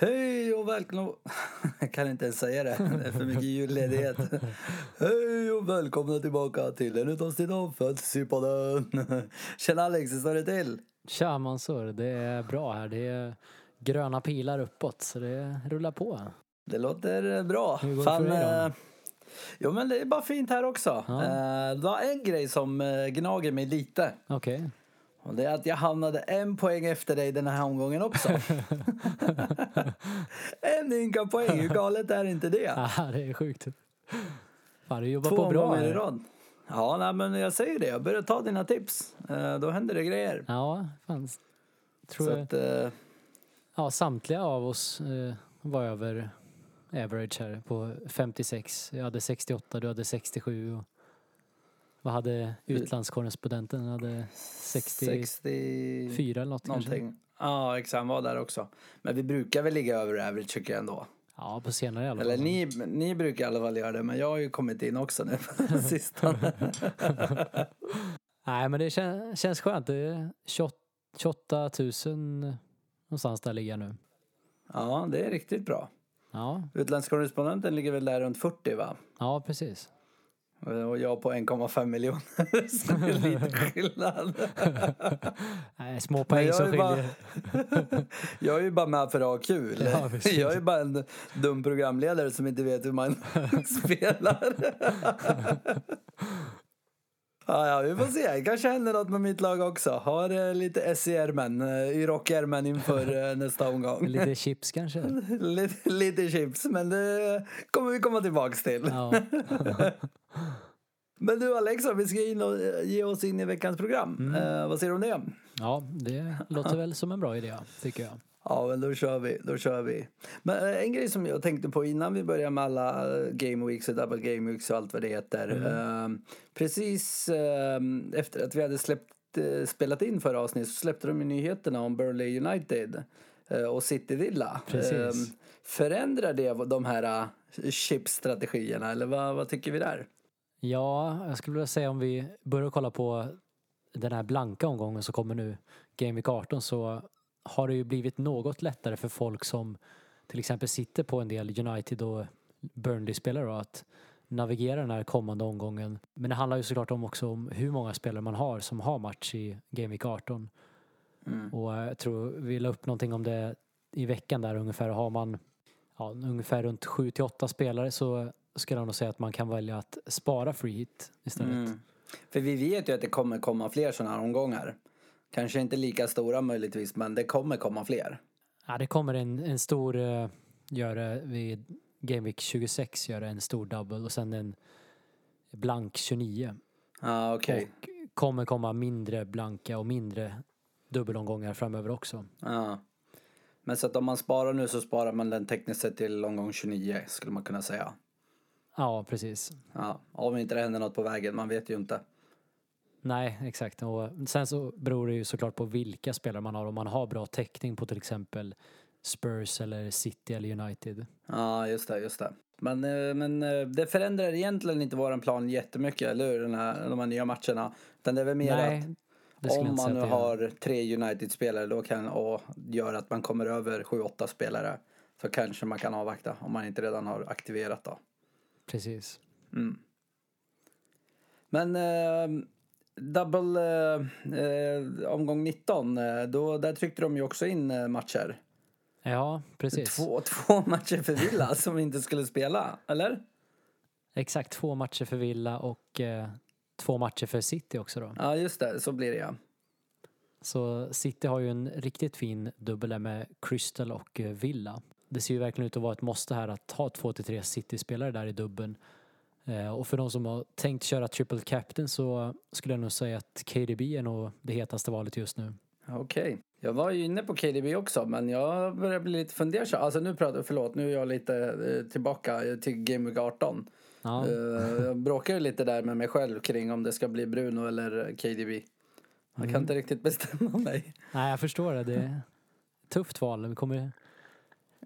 Hej och välkomna... Jag kan inte ens säga det. Det är för mycket julledighet. Hej och välkomna tillbaka till en avsnitt av Födelsedagspodden. Tjena Alex, hur står det till? Tja Mansur, det är bra här. Det är gröna pilar uppåt så det rullar på. Det låter bra. Hur går det för dig då? eh, Jo men det är bara fint här också. Ja. Eh, Det var en grej som eh, gnager mig lite. Okej. Och det är att jag hamnade en poäng efter dig den här omgången också. en ynka poäng, hur galet är inte det? Ah, det är sjukt. Fan, du jobbar Två på bra omgångar i rad. Ja, nej, men jag säger det. Jag börjar ta dina tips. Eh, Då händer det grejer. Ja, fan. Tror jag. att, eh, Ja, samtliga av oss eh, var över average här på 56. Jag hade 68, du hade 67. Och vad hade utlandskorrespondenten? Han hade 64 64 eller något kanske? någonting. Ja, exakt. Han var där också. Men vi brukar väl ligga över average tycker jag ändå. Ja, på senare i alla fall. Eller ni, ni brukar i alla fall göra det, men jag har ju kommit in också nu på sistone. Nej, men det kän, känns skönt. Det är 28 28 000 någonstans där ligger jag nu. Ja, det är riktigt bra. Ja, Utlandskorrespondenten ligger väl där runt 40 va? ja precis. Och jag på 1,5 miljoner. Så det är lite skillnad. Nej, små poäng som är bara- skiljer. Jag är ju bara med för att ha kul. Ja, jag är bara en dum programledare som inte vet hur man spelar. Ja, ja, vi får se. Det kanske händer något med mitt lag också. Har eh, lite SCR-män, eh, i rockärmen inför eh, nästa omgång. Lite chips kanske. lite, lite chips, men det kommer vi komma tillbaks till. Ja, Men du Alexa, vi ska in och eh, ge oss in i veckans program. Mm. Eh, vad säger du om det? ja, det låter väl som en bra idé tycker jag. Ja, men då kör vi. Då kör vi. Men eh, en grej som jag tänkte på innan vi börjar med alla eh, Game Weeks och Double Game Weeks och allt vad det heter. Eh, precis eh, efter att vi hade släppt, eh, spelat in förra avsnittet så släppte de ju nyheterna om Burnley United och City Villa. Precis. Eh, förändrar det de här chipstrategierna eller vad, vad tycker vi där? Ja, jag skulle vilja säga om vi börjar kolla på den här blanka omgången som kommer nu, Game Week 18, så har det ju blivit något lättare för folk som till exempel sitter på en del United och Burnley-spelare att navigera den här kommande omgången. Men det handlar ju såklart om också om hur många spelare man har som har match i Game Week 18. Och eh, jag tror vi la upp någonting om det i veckan där ungefär. Har man ja, ungefär runt 7 till 8 spelare så skulle jag nog säga att man kan välja att spara free hit istället. Mm. För vi vet ju att det kommer komma fler sådana här omgångar. Kanske inte lika stora möjligtvis, men det kommer komma fler. Ja, det kommer en, en stor, uh, göra vid Game Week 26, göra en stor double och sen en blank 29. Ja, okej. Och kommer komma mindre blanka och mindre dubbelomgångar framöver också. Ja. Men så att om man sparar nu så sparar man den tekniskt sett till omgång 29 skulle man kunna säga. Ja, precis. Ja, om inte det händer något på vägen, man vet ju inte. Nej, exakt. Och sen så beror det ju såklart på vilka spelare man har. Om man har bra täckning på till exempel Spurs eller City eller United. Ja, just det, just det. Men, eh, men eh, det förändrar egentligen inte våran plan jättemycket, eller hur? Den här, de här nya matcherna. Utan det är väl mer Nej, att om man nu har tre United-spelare då kan, och gör att man kommer över 7-8 spelare så kanske man kan avvakta om man inte redan har aktiverat då. Precis. Men eh, double eh, eh, omgång 19, eh, då, där tryckte de ju också in eh, matcher. Ja, precis. Två, två matcher för Villa som inte skulle spela, eller? Exakt två matcher för Villa och eh, två matcher för City också då. Ja, just det, så blir det ja. Så City har ju en riktigt fin dubbel med Crystal och Villa. Det ser ju verkligen ut att vara ett måste här att ha två till tre City-spelare där i dubben. Eh, och för de som har tänkt köra triple captain så skulle jag nog säga att KDB är nog det hetaste valet just nu. Okej. Jag var ju inne på KDB också, men jag börjar bli lite fundersam. Alltså nu pratar förlåt, nu är jag lite eh, tillbaka till Game Week 18. Ja, Eh, jag bråkar ju lite där med mig själv kring om det ska bli Bruno eller KDB. Jag kan inte riktigt bestämma mig. nej jag förstår det. Det är tufft val. Vi kommer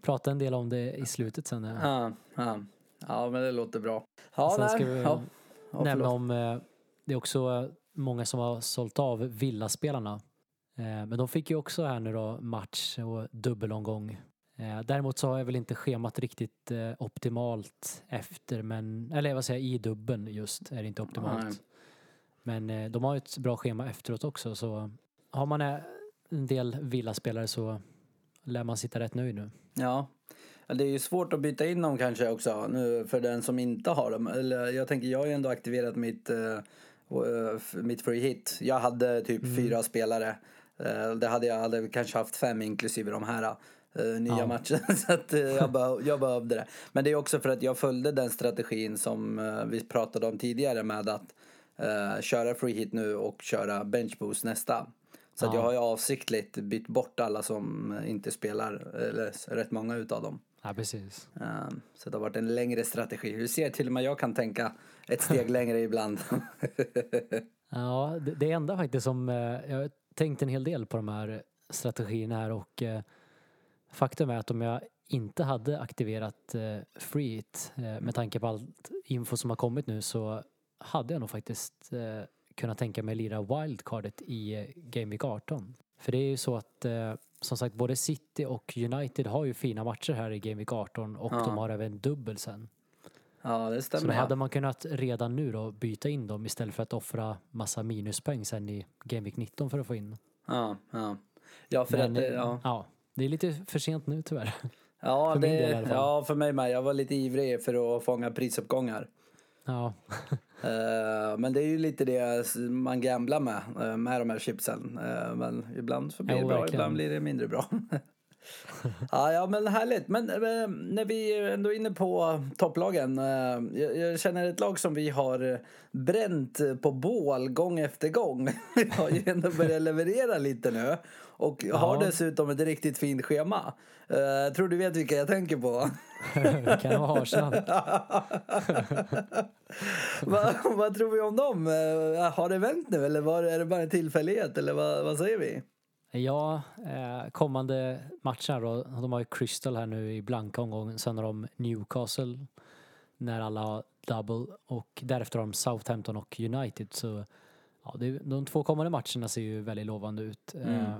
prata en del om det i slutet sen. Ja. Ja, ja. men det låter bra. Ja, Sen nej. ska vi ja. Ja, nämna om, eh, det är också många som har sålt av villaspelarna. Eh, men de fick ju också här nu då match och dubbelomgång Eh, däremot så har jag väl inte schemat riktigt eh, optimalt efter, men, eller vad säger jag, i dubben just är det inte optimalt. Nej. Men eh, de har ju ett bra schema efteråt också så har man eh, en del villaspelare så lär man sitta rätt nöjd nu. Ja. Det är ju svårt att byta in dem kanske också nu för den som inte har dem. Eller jag tänker, jag har ju ändå aktiverat mitt, eh, mitt free hit. Jag hade typ fyra spelare. Eh, det hade jag hade kanske haft fem inklusive de här eh, nya Ja. matcherna. Så att jag, behö- jag behövde det. Men det är också för att jag följde den strategin som vi pratade om tidigare med att köra free hit nu och köra bench boost nästa. Så att Ja. jag har ju avsiktligt bytt bort alla som inte spelar, eller rätt många utav dem. Ja, precis. Um, så det har varit en längre strategi. Du ser, till och med jag kan tänka ett steg längre ibland. Ja, det, det enda faktiskt som, eh, jag har tänkt en hel del på de här strategierna här och eh, faktum är att om jag inte hade aktiverat eh, free hit eh, med tanke på allt info som har kommit nu så hade jag nog faktiskt eh, kunnat tänka mig lira wildcardet i eh, Game Week 18. För det är ju så att eh, som sagt både City och United har ju fina matcher här i Game Week 18 och Ja. de har även dubbel sen. ja, det Så då stämmer. hade Ja. man kunnat redan nu då byta in dem istället för att offra massa minuspoäng sen i Game Week 19 för att få in. Ja, ja. ja, för Men, att, eh, ja. ja, det är lite för sent nu tyvärr. Ja, för det, ja, för mig med. Jag var lite ivrig för att fånga prisuppgångar. Ja, men det är ju lite det man gamblar med, eh, med de här chipsen. Eh, men ibland så blir Jo, det bra, verkligen. ibland blir det mindre bra. ja, ja, men härligt. Men eh, när vi ändå är inne på topplagen. Eh, jag, jag känner ett lag som vi har eh, bränt på bål gång efter gång. Vi har ju ändå börjat leverera lite nu. Och har Ja. dessutom ett riktigt fint schema. Eh, Jag tror du vet vilka jag tänker på. det kan vara Arsenal. vad, vad tror vi om dem? Eh, Har det vänt nu eller var, är det bara en tillfällighet? Eller vad, vad säger vi? Ja, eh, kommande matcher då, de har ju Crystal här nu i blanka omgången, sen har de Newcastle när alla har double och därefter har de Southampton och United så ja, det, de två kommande matcherna ser ju väldigt lovande ut. Eh,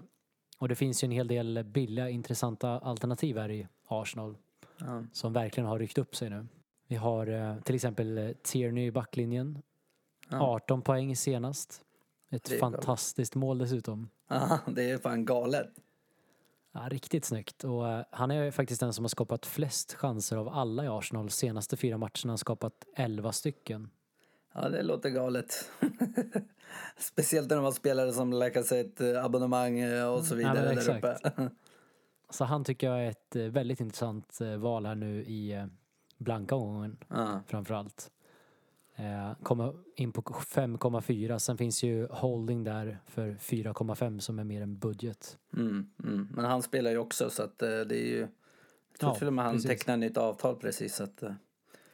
och det finns ju en hel del billiga intressanta alternativ här i Arsenal Ja. som verkligen har ryckt upp sig nu. Vi har eh, till exempel eh, Tierney i backlinjen, Ja. 18 poäng senast. Ett är bra. fantastiskt mål dessutom. Aha, det är fan galet. Ja, riktigt snyggt. Och eh, han är ju faktiskt den som har skapat flest chanser av alla i Arsenal. Senaste fyra matcherna har han skapat 11 stycken. Ja, det låter galet. Speciellt när de har spelare som Lacazette, eh, abonnemang eh, och så Mm. Ja, vidare men där uppe. Så han tycker jag är ett eh, väldigt intressant val här nu i blanka omgången Ja. framför allt. Eh, kommer in på 5,4. Sen finns ju holding där för 4,5 som är mer än budget. Mm, mm. Men han spelar ju också så att det är ju... Jag tror Ja, till och med han precis. tecknar nytt avtal precis. Så att,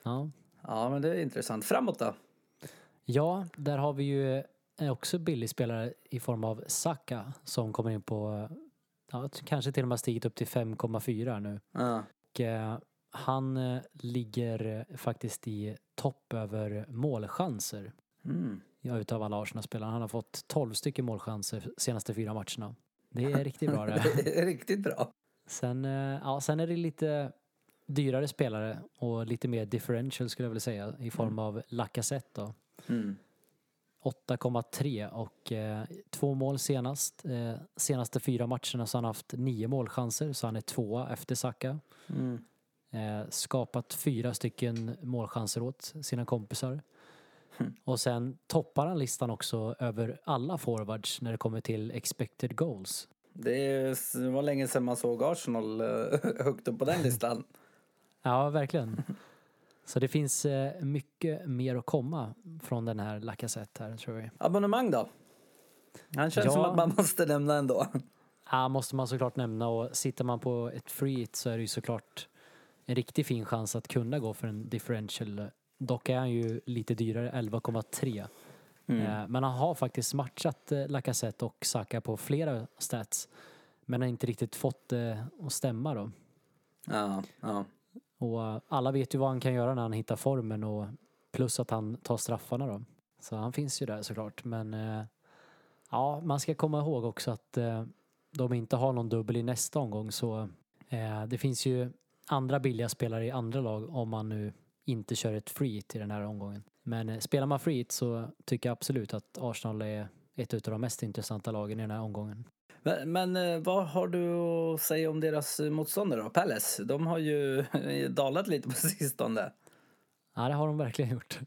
Ja. ja, men det är intressant. Framåt då? Ja, där har vi ju eh, också billig spelare i form av Saka som kommer in på ja, kanske till och med stigit upp till 5,4 nu. Ja. Och, eh, han eh, ligger eh, faktiskt i topp över målchanser Mm. ja, utav alla Arsenal-spelare. Han har fått 12 stycken målchanser senaste fyra matcherna. Det är riktigt bra det. det är riktigt bra. Sen, ja, sen är det lite dyrare spelare och lite mer differential skulle jag vilja säga i form av Lacazette då. Mm. 8,3 och eh, två mål senast. Eh, senaste fyra matcherna så har han haft nio målchanser så han är tvåa efter Saka. Mm. Eh, skapat fyra stycken målchanser åt sina kompisar. Och sen toppar han listan också över alla forwards när det kommer till expected goals. Det, är, det var länge sedan man såg Arsenal eh, högt upp på den listan. Ja, verkligen. Så det finns eh, mycket mer att komma från den här Lacazette här tror vi. Abonnemang då? Han känns Ja. som att man måste nämna ändå. Ja, måste man såklart nämna och sitter man på ett free hit så är det ju såklart en riktigt fin chans att kunna gå för en differential. Dock är han ju lite dyrare, 11,3. Eh, Men han har faktiskt matchat eh, Lacazette och Saka på flera stats. Men har inte riktigt fått det att stämma då. Ja, ja. Och alla vet ju vad han kan göra när han hittar formen och plus att han tar straffarna då. Så han finns ju där såklart. Men eh, ja, man ska komma ihåg också att eh, de inte har någon dubbel i nästa omgång så Eh, det finns ju andra billiga spelare i andra lag om man nu inte kör ett free till den här omgången. Men eh, spelar man free så tycker jag absolut att Arsenal är ett av de mest intressanta lagen i den här omgången. Men, men eh, vad har du att säga om deras motståndare då? Palace, de har ju dalat lite på sistone. Ja, det har de verkligen gjort.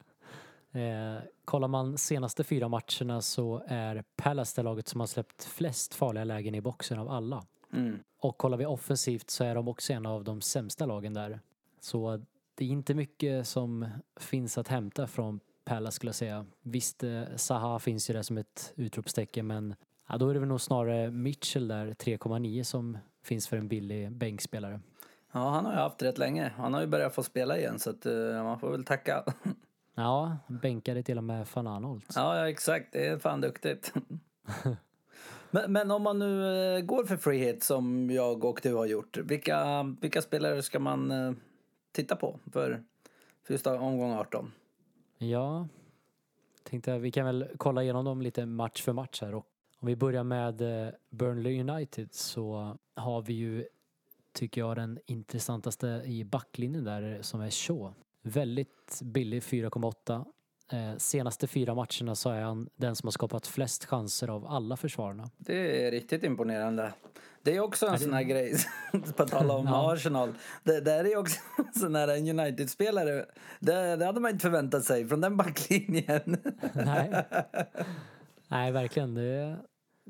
Eh, kollar man senaste fyra matcherna så är Palace det laget som har släppt flest farliga lägen i boxen av alla. Mm. Och kollar vi offensivt så är de också en av de sämsta lagen där. Så det är inte mycket som finns att hämta från Palace skulle jag säga. Visst, eh, Zaha finns ju där som ett utropstecken men ja, då är det väl nog snarare Mitchell där, 3,9 som finns för en billig bänkspelare. Ja, han har ju haft rätt länge. Han har ju börjat få spela igen så att, uh, man får väl tacka. Ja, bänkade till och med van Arnold. Ja, ja, exakt. Det är fan duktigt. men, men, om man nu uh, går för free hit som jag och du har gjort. Vilka, vilka spelare ska man uh, titta på för, för just omgång 18? Ja, tänkte vi kan väl kolla igenom dem lite match för match här. Och om vi börjar med Burnley United så har vi ju tycker jag den intressantaste i backlinjen där som är Shaw. Väldigt billig 4,8. Eh, senaste fyra matcherna så är han den som har skapat flest chanser av alla försvararna. Det är riktigt imponerande. Det är också en sån här grej, på tal om ja. Arsenal. Det där är också en sån här United-spelare. Det, det hade man inte förväntat sig från den backlinjen. Nej. Nej, verkligen. Det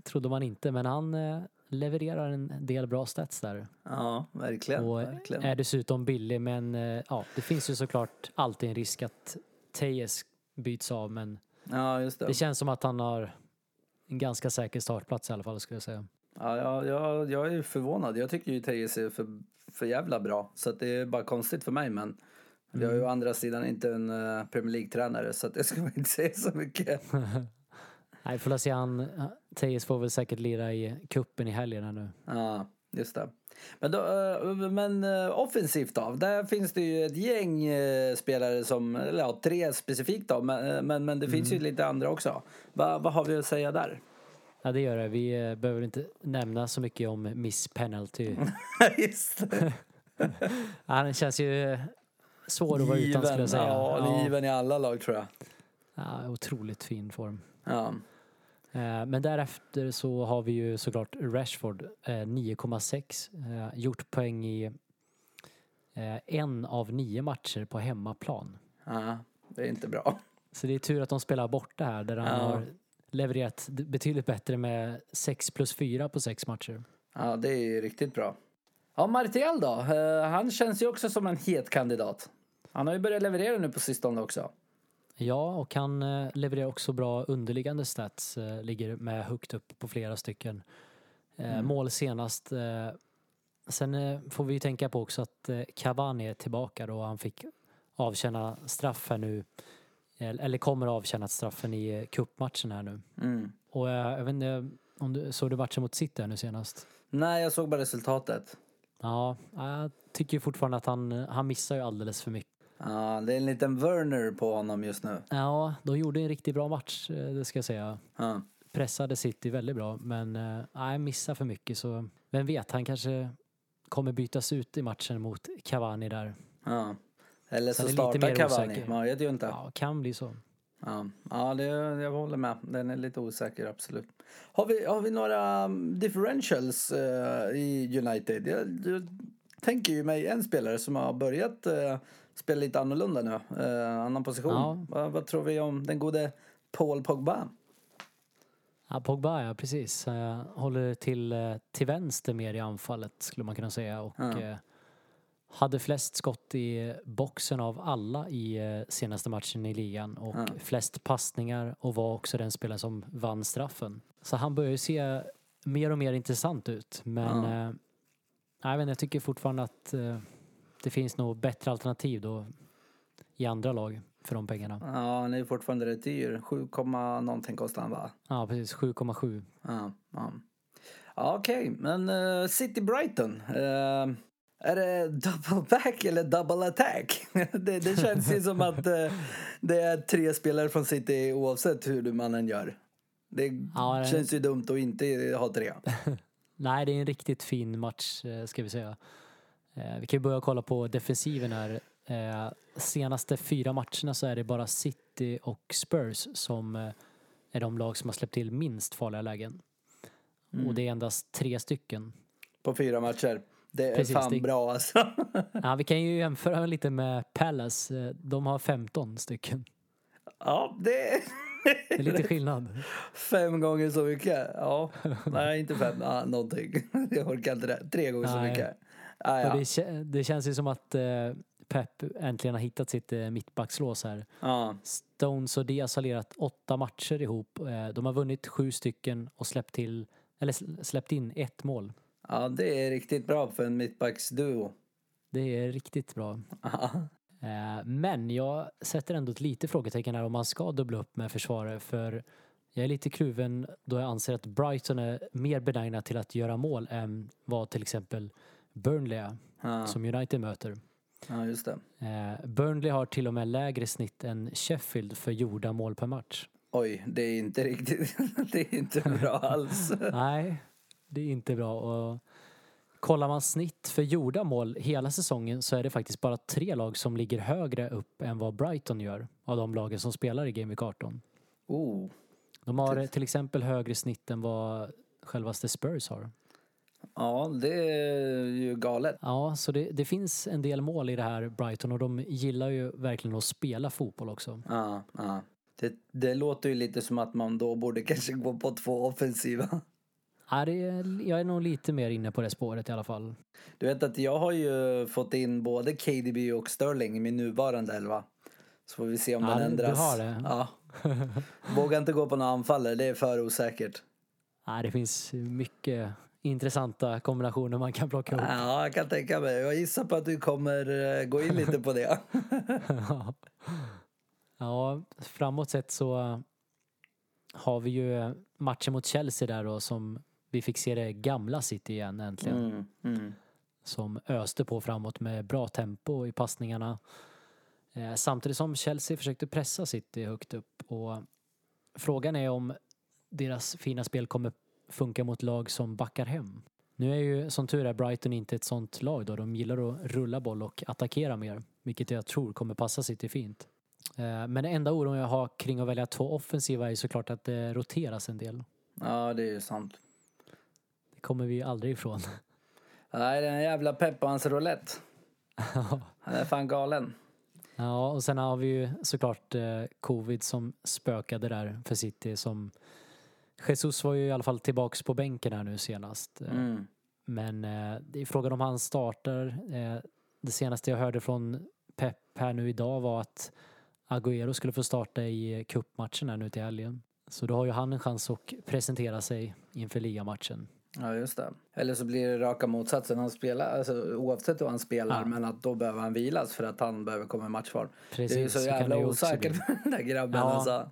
trodde man inte. Men han eh, levererar en del bra stats där. Ja, verkligen. Och verkligen. är dessutom billig men eh, ja, det finns ju såklart alltid en risk att Tejes byts av men ja, just det. det känns som att han har en ganska säker startplats i alla fall skulle jag säga. Ja, jag, jag, jag är förvånad. Jag tycker ju Tejes är för, för jävla bra så att det är bara konstigt för mig men mm. jag är ju å andra sidan inte en uh, Premier League-tränare så att det ska man inte säga så mycket. Nej, får se han. Tejes får väl säkert lira i kuppen i helgen nu. Ja, just det. Men, då, eh, men eh, offensivt då? Där finns det ju ett gäng eh, spelare som, eller ja, tre specifikt då, men, men, men det finns mm. ju lite andra också. Va, vad har vi att säga där? Ja, det gör det. Vi behöver inte nämna så mycket om Miss Penalty. Just det. Han känns ju svår att vara utan skulle jag säga. Ja, ja. given i alla lag tror jag. Ja, otroligt fin form. Ja. Eh, men därefter så har vi ju såklart Rashford, 9,6. Eh, eh, gjort poäng i en av nio matcher på hemmaplan. Ja, det är inte bra. Så det är tur att de spelar borta här där han ja. har levererat betydligt bättre med 6 plus 4 på sex matcher. Ja, det är riktigt bra. Ja, Martial då? Han känns ju också som en het kandidat. Han har ju börjat leverera nu på sistone också. Ja, och han eh, levererar också bra underliggande stats. Eh, ligger med högt upp på flera stycken. Eh, mm. Mål senast. Sen får vi ju tänka på också att Cavani är tillbaka då han fick avtjäna straff här nu. Eller kommer avtjäna straffen i cupmatchen här nu. Mm. Och jag vet inte, om du, såg du matchen mot City här nu senast? Nej, jag såg bara resultatet. Ja, jag tycker fortfarande att han, han missar ju alldeles för mycket. Ja, det är en liten Werner på honom just nu. Ja, de gjorde en riktigt bra match, eh, det ska jag säga. Ja. Pressade City väldigt bra, men äh, nej, missar för mycket så vem vet, han kanske kommer bytas ut i matchen mot Cavani där. Ja. Eller så, så startar Cavani, man vet ju inte. Ja, kan bli så. Ja, ja det, jag håller med. Den är lite osäker, absolut. Har vi, har vi några um, differentials uh, i United? Jag, jag tänker ju mig en spelare som har börjat uh, spelar lite annorlunda nu. Eh, annan position. Ja. Vad, vad, tror vi om den gode Paul Pogba? Ja, Pogba ja, precis. Uh, håller till, uh, till vänster mer i anfallet skulle man kunna säga. Och ja. uh, hade flest skott i boxen av alla i senaste matchen i ligan. Och ja. flest passningar och var också den spelaren som vann straffen. Så han börjar ju se mer och mer intressant ut. Men ja. jag, vet inte, jag tycker fortfarande att det finns nog bättre alternativ då i andra lag för de pengarna. Ja, han är fortfarande rätt dyr. 7, någonting kostar han va? Ja, precis. 7,7. Ja, ja. ja Okej, okay. men uh, City Brighton. Uh, är det double back eller double attack? det, det, känns ju som att uh, det är tre spelare från City oavsett hur man än gör. Det ja, känns ju dumt att inte ha tre. Nej, det är en riktigt fin match ska vi säga. Eh, vi kan ju börja kolla på defensiven här. Eh, senaste fyra matcherna så är det bara City och Spurs som eh, är de lag som har släppt till minst farliga lägen. Mm. Och det är endast tre stycken. På fyra matcher. Det är Precis, fan det- bra alltså. Ja, vi kan ju jämföra lite med Palace. De har 15 stycken. ja, det Det är lite skillnad. fem gånger så mycket. Ja, nej inte fem, ja, någonting. Jag orkar inte det. Tre gånger så Nej. mycket. Ah, ja. det, det känns ju som att eh, Pep äntligen har hittat sitt eh, mittbackslås här. Ja. Stones och Diaz har lirat åtta matcher ihop. Eh, De har vunnit sju stycken och släppt till eller sl- släppt in ett mål. ja, det är riktigt bra för en mittbacksduo. Det är riktigt bra. Ja. Eh, Men jag sätter ändå ett litet frågetecken här om man ska dubbla upp med försvarare för jag är lite kluven då jag anser att Brighton är mer benägna till att göra mål än vad till exempel Burnley Ja. som United möter. ja, just det. Eh, Burnley har till och med lägre snitt än Sheffield för gjorda mål per match. Oj, det är inte riktigt, det är inte bra alls. Nej, det är inte bra. Och kollar man snitt för gjorda mål hela säsongen så är det faktiskt bara tre lag som ligger högre upp än vad Brighton gör av de lagen som spelar i Game Week 18. Oh. De har till exempel högre snitt än vad självaste Spurs har. Ja, det är ju galet. Ja, så det, det finns en del mål i det här Brighton och de gillar ju verkligen att spela fotboll också. Ja, ja. Det, det låter ju lite som att man då borde kanske gå på två offensiva. Ja, det är, jag är nog lite mer inne på det spåret i alla fall. Du vet att jag har ju fått in både KDB och Sterling i min nuvarande elva. Så får vi se om Ja, den du- du ändras. har det. Ja. Vågar inte gå på några anfallare, det är för osäkert. Ja, det finns mycket intressanta kombinationer man kan plocka ihop. Ja, jag kan tänka mig. Jag gissar på att du kommer eh, gå in lite på det. Ja, framåt sett så har vi ju matchen mot Chelsea där då som vi fick se det gamla City igen äntligen. Mm, mm. Som öste på framåt med bra tempo i passningarna. Eh, samtidigt som Chelsea försökte pressa City högt upp och frågan är om deras fina spel kommer funka mot lag som backar hem. Nu är ju som tur är Brighton inte ett sånt lag då. De gillar att rulla boll och attackera mer, vilket jag tror kommer passa City fint. Eh, Men det enda oron jag har kring att välja två offensiva är såklart att det roteras en del. Ja, det är ju sant. Det kommer vi aldrig ifrån. Nej, den jävla Pep och hans roulette. Han är fan galen. Ja, och sen har vi ju såklart eh, covid som spökade där för City som Jesus var ju i alla fall tillbaks på bänken här nu senast. Eh, Mm. Men eh, det är frågan om han startar. Eh, det senaste jag hörde från Pep här nu idag var att Agüero skulle få starta i cupmatchen här nu till helgen. Så då har ju han en chans att presentera sig inför ligamatchen. Ja, just det. Eller så blir det raka motsatsen. Han spelar, alltså, oavsett hur han spelar, Ja. men att då behöver han vilas för att han behöver komma i matchform. Precis, det är ju så jävla osäkert med den där grabben Ja. alltså.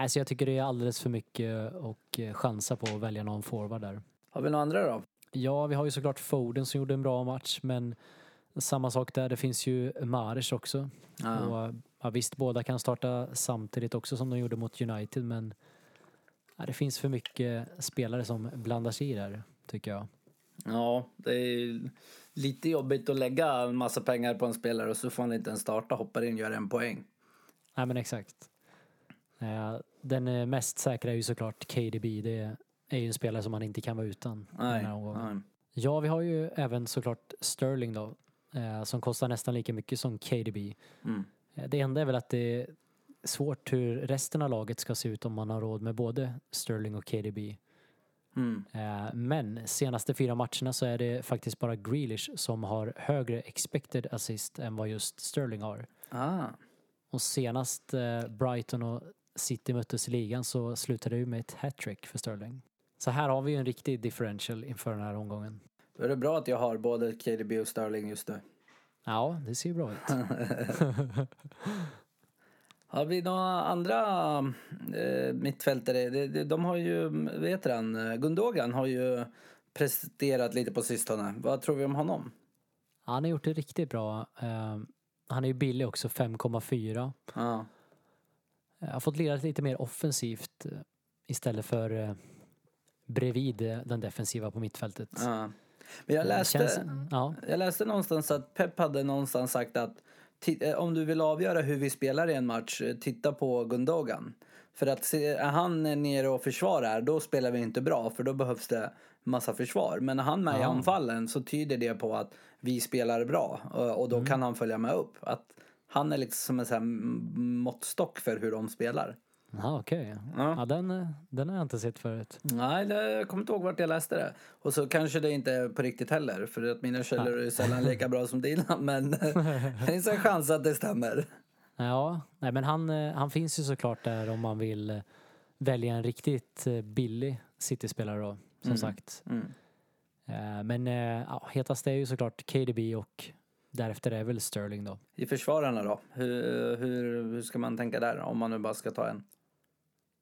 Alltså jag tycker det är alldeles för mycket och eh, chansa på att välja någon forward där. Har vi några andra då? Ja, vi har ju såklart Foden som gjorde en bra match, men samma sak där. Det finns ju Mares också. Ja. Och, ja, visst, båda kan starta samtidigt också som de gjorde mot United, men ja, det finns för mycket spelare som blandar sig i där, tycker jag. Ja, det är lite jobbigt att lägga en massa pengar på en spelare och så får han inte ens starta, hoppar in, gör en poäng. Nej, men exakt. Den eh, mest säkra är ju såklart KDB. Det är ju en spelare som man inte kan vara utan. Nej, nej. Ja, vi har ju även såklart Sterling då, eh, som kostar nästan lika mycket som KDB. Mm. Eh, Det enda är väl att det är svårt hur resten av laget ska se ut om man har råd med både Sterling och KDB. Mm. Men senaste fyra matcherna så är det faktiskt bara Grealish som har högre expected assist än vad just Sterling har. Ah. Och senast Brighton och City möttes i ligan så slutade det ju med ett hattrick för Sterling. Så här har vi ju en riktig differential inför den här omgången. Då är det bra att jag har både KDB och Sterling just nu. Ja, det ser ju bra ut. Har vi några andra eh, mittfältare? De, de, de har ju, vad heter han, Gundogan har ju presterat lite på sistone. Vad tror vi om honom? Han har gjort det riktigt bra. Eh, Han är ju billig också, 5,4. Ja. Jag har fått lira lite mer offensivt eh, istället för eh, bredvid eh, den defensiva på mittfältet. Ja. Men jag läste, Känns, ja. jag läste någonstans att Pep hade någonstans sagt att om du vill avgöra hur vi spelar i en match, titta på Gundogan. För att se, är han nere och försvarar, då spelar vi inte bra för då behövs det massa försvar. Men när han är med i Ja. anfallen så tyder det på att vi spelar bra och, då kan han följa med upp. Att han är liksom som en sån här måttstock för hur de spelar. Ja, okej. Ja. Ja, den, eh, den har jag inte sett förut. Nej, det, jag kommer inte ihåg vart jag läste det. Och så kanske det inte är på riktigt heller, för att mina källor är sällan lika bra som dina. Men det finns en chans att det stämmer. Ja, nej, men han, eh, han finns ju såklart där om man vill eh, välja en riktigt billig City-spelare då, som sagt. Mm. Men ja, hetast är ju såklart KDB och därefter är väl Sterling då. I försvararna då? Hur, hur, hur ska man tänka där, om man nu bara ska ta en?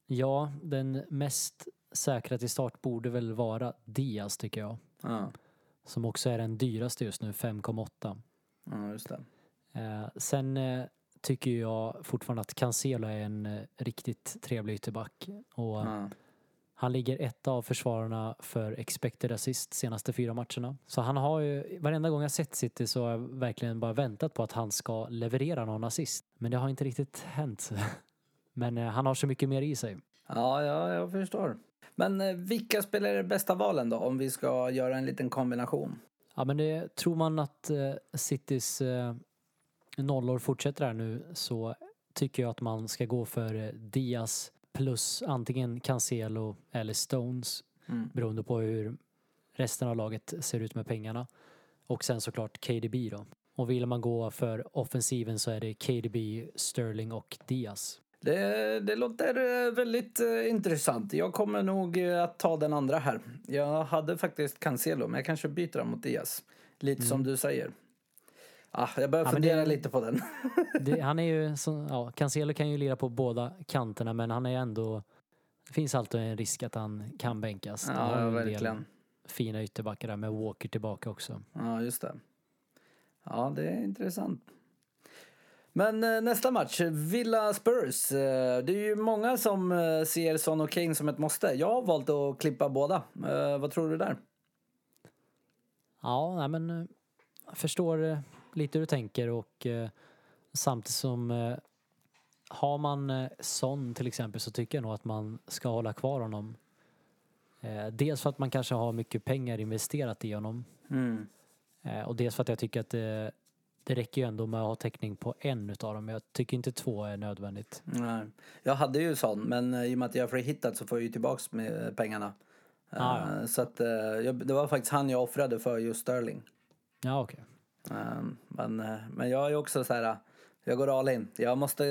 Ja, den mest säkra till start borde väl vara Diaz tycker jag. Ja, Som också är den dyraste just nu, 5,8. ja just det. Eh, sen eh, tycker jag fortfarande att Cancelo är en eh, riktigt trevlig ytterback. Och Ja. Han ligger ett av försvararna för expected assist senaste fyra matcherna. Så han har ju, varenda gång jag sett City så har jag verkligen bara väntat på att han ska leverera någon assist. Men det har inte riktigt hänt. Men eh, han har så mycket mer i sig. Ja, ja, jag förstår. Men eh, vilka spelar är bästa valen då, om vi ska göra en liten kombination? Ja men det, tror man att eh, Citys eh, nollor fortsätter här nu så tycker jag att man ska gå för eh, Diaz plus antingen Cancelo eller Stones Mm. beroende på hur resten av laget ser ut med pengarna. Och sen såklart KDB då. Och vill man gå för offensiven så är det KDB, Sterling och Diaz. Det, det låter eh, väldigt eh, intressant. Jag kommer nog eh, att ta den andra här. Jag hade faktiskt Cancelo, men jag kanske byter den mot Diaz. Lite som du säger. Ah, jag börjar. Ja, fundera det- lite på den. Det, han är ju, så, ja, Cancelo kan ju lira på båda kanterna men han är ju ändå, det finns alltid en risk att han kan bänkas. Ja, del verkligen. Fina ytterbackar där med Walker tillbaka också. Ja, just det. Ja, det är intressant. Men eh, nästa match, Villa Spurs. Eh, det är ju många som eh, ser Son och Kane som ett måste. Jag har valt att klippa båda. Vad tror du där? Ja, nej, men jag förstår lite hur du tänker och eh, samtidigt som eh, har man eh, Son till exempel så tycker jag nog att man ska hålla kvar honom. Eh, dels för att man kanske har mycket pengar investerat i honom Mm. eh, och dels för att jag tycker att det, räcker ju ändå med att ha täckning på en utav dem. Jag tycker inte två är nödvändigt. Nej. Jag hade ju sån, men eh, i och med att jag har frihittat så får jag ju tillbaks med eh, pengarna. Ah, ja. Så att, det var faktiskt han jag offrade för just Sterling. Ja, okej. Eh, Men, eh, men jag är också så här, jag går all in. Jag måste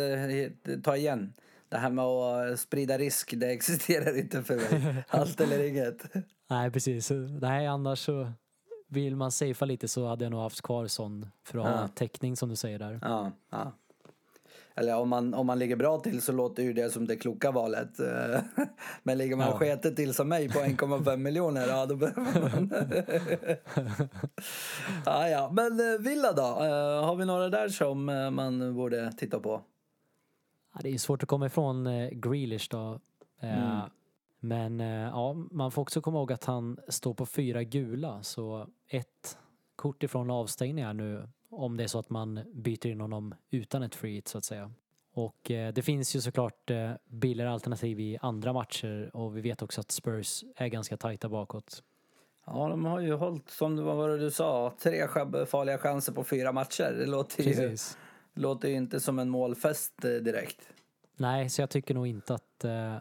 eh, ta igen. Det här med att eh, sprida risk, det existerar inte för mig. Allt eller inget. Nej, precis. Nej, annars så vill man safea lite så hade jag nog haft kvar Son för att ha Ja. täckning som du säger där. Ja, ja. Eller om man, om man ligger bra till så låter ju det som det kloka valet. Men ligger man Ja. sketet till som mig på 1,5 miljoner, ja då behöver man... ja, ja. Men eh, Villa då? Eh, Har vi några där som eh, man borde titta på? Ja, det är svårt att komma ifrån Grealish då. Mm. Men ja, man får också komma ihåg att han står på fyra gula så ett kort ifrån avstängningar nu om det är så att man byter in honom utan ett free hit så att säga. Och eh, det finns ju såklart eh, billigare alternativ i andra matcher och vi vet också att Spurs är ganska tajta bakåt. Ja, de har ju hållit, som det var du sa, tre farliga chanser på fyra matcher. Det låter ju, Precis. låter ju inte som en målfest eh, direkt. Nej, så jag tycker nog inte att eh,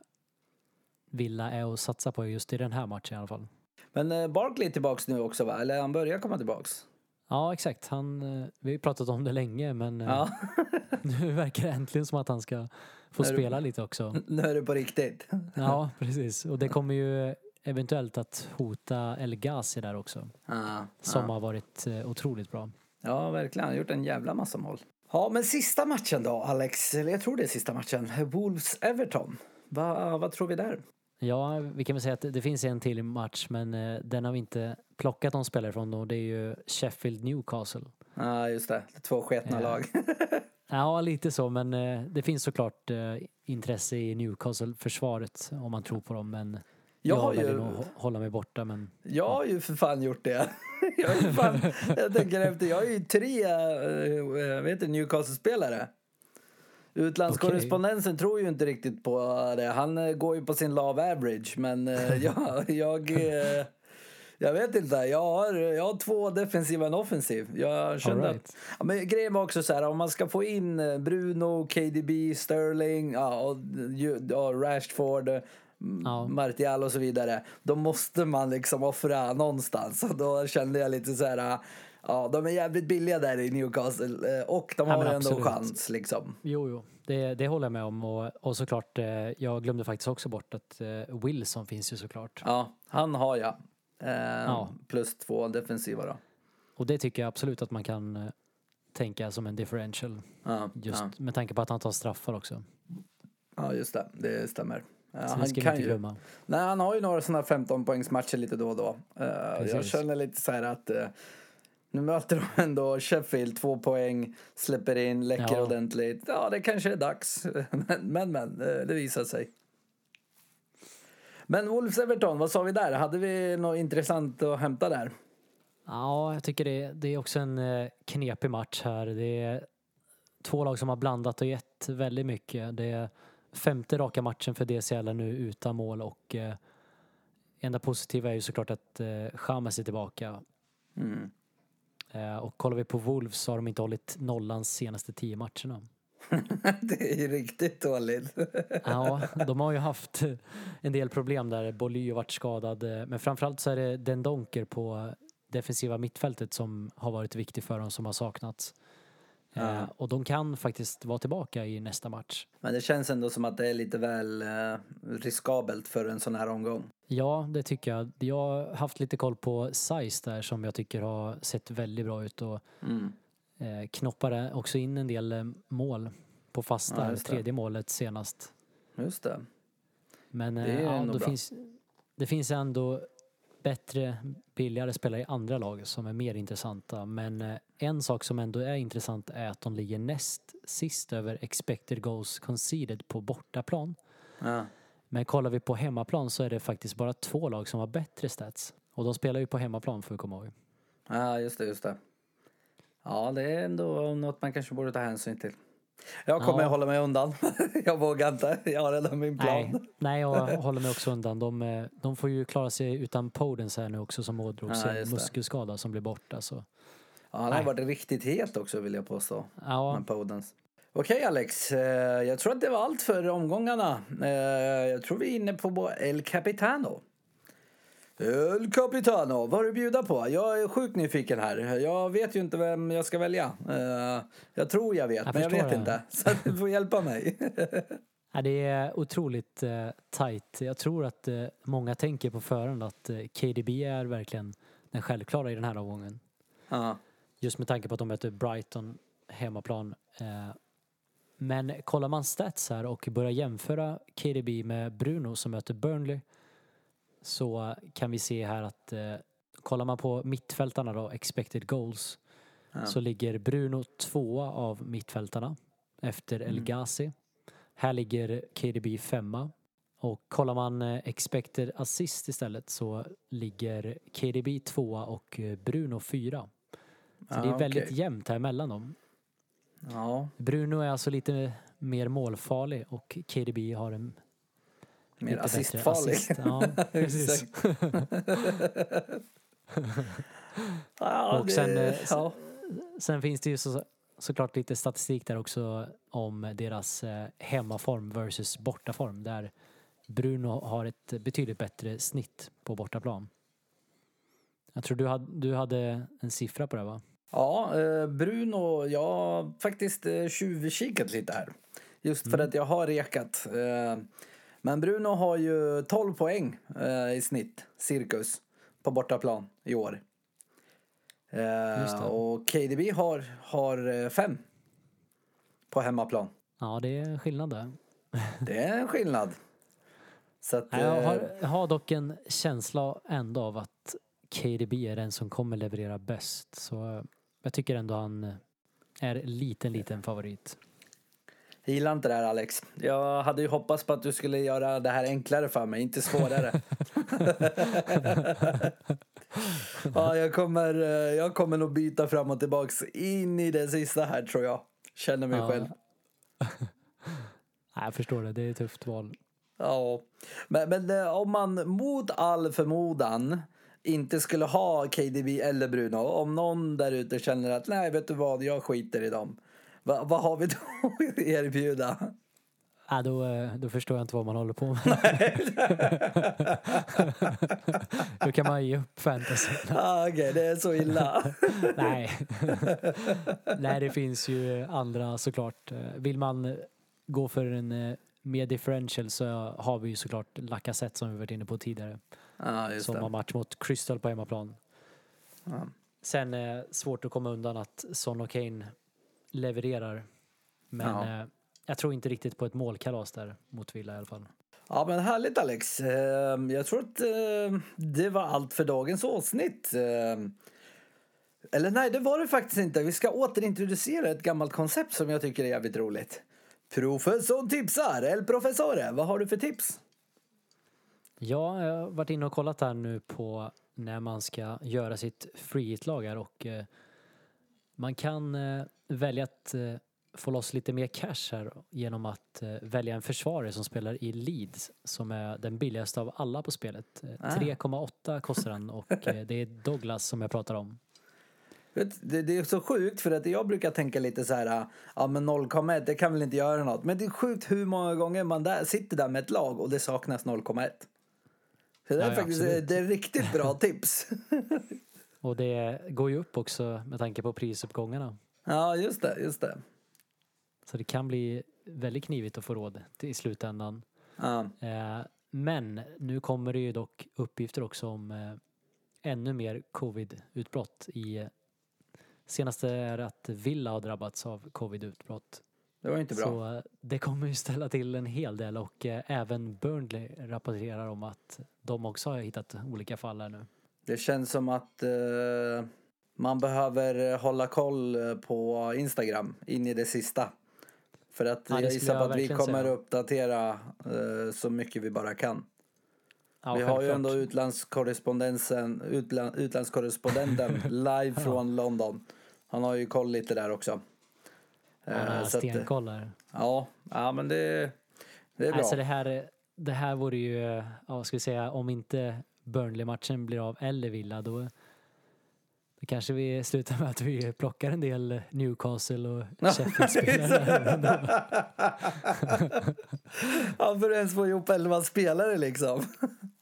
Villa är att satsa på just i den här matchen i alla fall. Men Barkley är tillbaks nu också va? Eller han börjar komma tillbaks? Ja, exakt. Han, eh, vi har ju pratat om det länge, men eh, Ja, nu verkar det äntligen som att han ska få du- spela lite också. nu är det på riktigt. Ja, precis. Och det kommer ju eventuellt att hota El Ghazi där också, Ja, som ja. har varit eh, otroligt bra. ja, verkligen. Han har gjort en jävla massa mål. Ja, men sista matchen då, Alex. Eller jag tror det är sista matchen. Wolves-Everton. Va, vad tror vi där? Ja, vi kan väl säga att det- finns en till match, men den har vi inte plockat någon spelare från och det är ju Sheffield Newcastle. Ja, just det. Två sketna Ja. lag. Ja, lite så, men eh, det finns såklart eh, intresse i Newcastle-försvaret om man tror på dem, men Jag jag har ju- nog hålla mig borta men Jag har ju för fan gjort det. Jag, ju fan, jag tänker efter, jag har ju tre vet du, Newcastle-spelare. Utlandskorrespondensen tror ju inte riktigt på det. Han eh, går ju på sin love average. Men eh, jag, jag, eh, jag vet inte. Jag har, jag har två defensiva och en offensiv. Jag kände right. att, ja, men grejen var också så här, om man ska få in eh, Bruno, KDB, Sterling, ja, och, ja, Rashford, eh, Ja. Martial och så vidare. Då måste man liksom offra någonstans. Och då kände jag lite så här, ja de är jävligt billiga där i Newcastle. eh, Och de Ja, har ju ändå chans liksom. Jo, jo. Det, det håller jag med om. Och, och såklart, eh, jag glömde faktiskt också bort att eh, Wilson finns ju såklart. Ja, han har jag. Eh, Ja. Plus två defensiva då. Och det tycker jag absolut att man kan eh, tänka som en differential. Ja, Just ja. med tanke på att han tar straffar också. ja just det. Det stämmer. Så det han kan ju. glömma. Nej, han har ju några sådana 15 poängs matcher lite då och då. Eh, jag Precis. känner lite så här att eh, nu möter de ändå Sheffield, två poäng, släpper in, läcker Ja. ordentligt. Ja, det kanske är dags. men, men, men eh, det visar sig. Men Wolves Everton, vad sa vi där? Hade vi något intressant att hämta där? Ja, jag tycker det, det är också en eh, knepig match här. Det är två lag som har blandat och gett väldigt mycket. Det är femte raka matchen för DCL nu utan mål och eh, enda positiva är ju såklart att eh, Chamez är tillbaka. Mm. Eh, och kollar vi på Wolves så har de inte hållit nollan senaste tio matcherna. det är ju riktigt dåligt. Ja, de har ju haft en del problem där. Boly har varit skadad. eh, Men framförallt så är det Den Donker på defensiva mittfältet som har varit viktig för dem som har saknats. Eh, Ja. Och de kan faktiskt vara tillbaka i nästa match. men det känns ändå som att det är lite väl eh, riskabelt för en sån här omgång. Ja, det tycker jag. Jag har haft lite koll på Size där som jag tycker har sett väldigt bra ut och Mm. Eh, knoppade också in en del eh, mål på Ja, fasta. det. tredje målet senast. Just det. Men Det eh, är ja, ändå då finns, det finns ändå bättre, billigare spelare i andra lag som är mer intressanta. Men eh, en sak som ändå är intressant är att de ligger näst sist över expected goals conceded på bortaplan. Ja. Men kollar vi på hemmaplan så är det faktiskt bara två lag som har bättre stats. Och de spelar ju på hemmaplan får vi komma ihåg. Ja, just det, just det. Ja, det är ändå något man kanske borde ta hänsyn till. Jag kommer Ja. att hålla mig undan. jag vågar inte. Jag har redan min plan. Nej, nej, jag håller mig också undan. De, eh, de får ju klara sig utan Podens här nu också som ådrog Ja, sig en muskelskada som blir borta. Så. Ja, han har Nej. varit riktigt het också vill jag påstå. Ja, Podens. Okej Alex, eh, jag tror att det var allt för omgångarna. Eh, Jag tror vi är inne på El Capitano. El Capitano, vad har du bjuda på? Jag är sjukt nyfiken här. Jag vet ju inte vem jag ska välja. Eh, Jag tror jag vet, Jag men jag vet det. inte. Så du får hjälpa mig. Ja, det är otroligt eh, tajt. Jag tror att eh, många tänker på förhand att eh, KDB är verkligen den självklara i den här omgången. Ja. Just med tanke på att de möter Brighton hemmaplan. Men kollar man stats här och börjar jämföra KDB med Bruno som möter Burnley så kan vi se här att eh, kollar man på mittfältarna då, expected goals, Ja. så ligger Bruno tvåa av mittfältarna efter El Mm. Ghazi. Här ligger KDB femma. Och kollar man eh, expected assist istället så ligger KDB tvåa och eh, Bruno fyra. Så det är väldigt okej. jämnt här mellan dem. Ja, Bruno är alltså lite mer målfarlig och KDB har en mer assistfarlig. assist. Ja, precis. Och sen, eh, ja. Sen finns det ju så, såklart lite statistik där också om deras eh, hemmaform versus bortaform där Bruno har ett betydligt bättre snitt på bortaplan. Jag tror du hade, du hade en siffra på det va? Ja, eh, Bruno, jag har faktiskt tjuvkikat lite här. Just för att jag har rekat. Eh, men Bruno har ju 12 poäng eh, i snitt, cirkus, på bortaplan i år. Eh, och KDB har, har 5 på hemmaplan. Ja, det är skillnad där. Det är en skillnad. Så att, Jag eh, har, jag har dock en känsla ändå av att KDB är den som kommer leverera bäst. Så jag tycker ändå han är liten, liten favorit. Jag gillar inte det här Alex. Jag hade ju hoppats på att du skulle göra det här enklare för mig, inte svårare. ja, jag, kommer, eh, jag kommer nog byta fram och tillbaks in i det sista här tror jag. Känner mig Ja. själv. Nej, jag förstår det, det är ett tufft val. Ja, men, men eh, om man mot all förmodan inte skulle ha KDB eller Bruno, om någon där ute känner att nej, vet du vad, jag skiter i dem. Va, vad har vi då att erbjuda? Nej, då, eh, då förstår jag inte vad man håller på med. då kan man ge upp fantasy. Ah, Okej, det är så illa. Nej. Nej, det finns ju andra såklart. Vill man gå för en eh, mer differential så har vi ju såklart Lacazette som vi varit inne på tidigare. Ja, just som har det. match mot Crystal på hemmaplan. Ja. Sen eh, svårt att komma undan att Son och Kane levererar. Men Ja. eh, jag tror inte riktigt på ett målkalas där mot Villa i alla fall. Ja, men härligt Alex. Eh, Jag tror att eh, det var allt för dagens avsnitt. Eh, Eller nej, det var det faktiskt inte. Vi ska återintroducera ett gammalt koncept som jag tycker är jävligt roligt. Professorn tipsar, El Professore. Vad har du för tips? Ja, jag har varit inne och kollat här nu på när man ska göra sitt free hit-lag här och eh, man kan eh, välja att eh, få loss lite mer cash här genom att eh, välja en försvarare som spelar i Leeds som är den billigaste av alla på spelet. Eh, Ah. 3,8 kostar den och det är Douglas som jag pratar om. Det, det är så sjukt för att jag brukar tänka lite så här, ja men 0,1 det kan väl inte göra något. Men det är sjukt hur många gånger man där, sitter där med ett lag och det saknas 0,1. Så det är Ja, ja, faktiskt absolut. det är riktigt bra tips. Och det går ju upp också med tanke på prisuppgångarna. Ja, just det, just det. Så det kan bli väldigt knivigt att få råd i slutändan. Ja. Eh, men nu kommer det ju dock uppgifter också om eh, ännu mer covid-utbrott. I, eh, senaste är att Villa har drabbats av covid-utbrott. Det var inte bra. Så det kommer ju ställa till en hel del och även Burnley rapporterar om att de också har hittat olika fall här nu. Det känns som att eh, man behöver hålla koll eh, på Instagram in i det sista. För att Ja, jag gissar på att vi kommer säga. uppdatera eh, så mycket vi bara kan. Ja, vi har ju ändå utlandskorrespondensen, utland, utlandskorrespondenten live från London. Han har ju koll lite där också. Han Eh, har eh, stenkoll här. ja, ja, men det, det är bra. Alltså det här, det här vore ju, ja, vad ska vi säga, om inte Burnley-matchen blir av eller Villa då, då kanske vi slutar med att vi plockar en del Newcastle och Sheffield-spelare. ja, för att ens få ihop elva spelare liksom.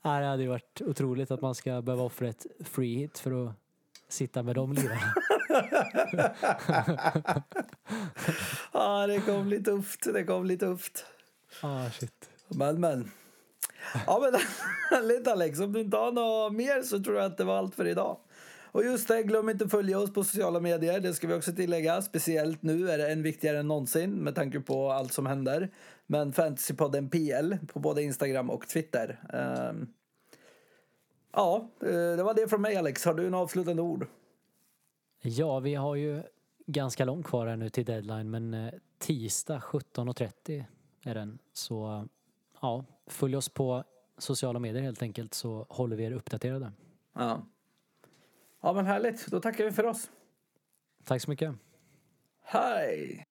Det hade ju varit otroligt att man ska behöva offra ett free hit för att sitta med de lirarna. Ja, det kommer bli tufft. Det kommer bli tufft. Ah, shit. Men, men. Ja, men härligt Alex. Om du inte har något mer så tror jag att det var allt för idag. Och just det, glöm inte att följa oss på sociala medier. Det ska vi också tillägga. Speciellt nu är det än viktigare än någonsin med tanke på allt som händer. Men Fantasypodden PL på både Instagram och Twitter. Ehm, ja, eh, det var det från mig Alex. Har du några avslutande ord? Ja, vi har ju ganska långt kvar här nu till deadline men eh, tisdag 17.30 är den. Så ja, följ oss på sociala medier helt enkelt så håller vi er uppdaterade. Ja. Ja, men härligt. Då tackar vi för oss. Tack så mycket. Hej!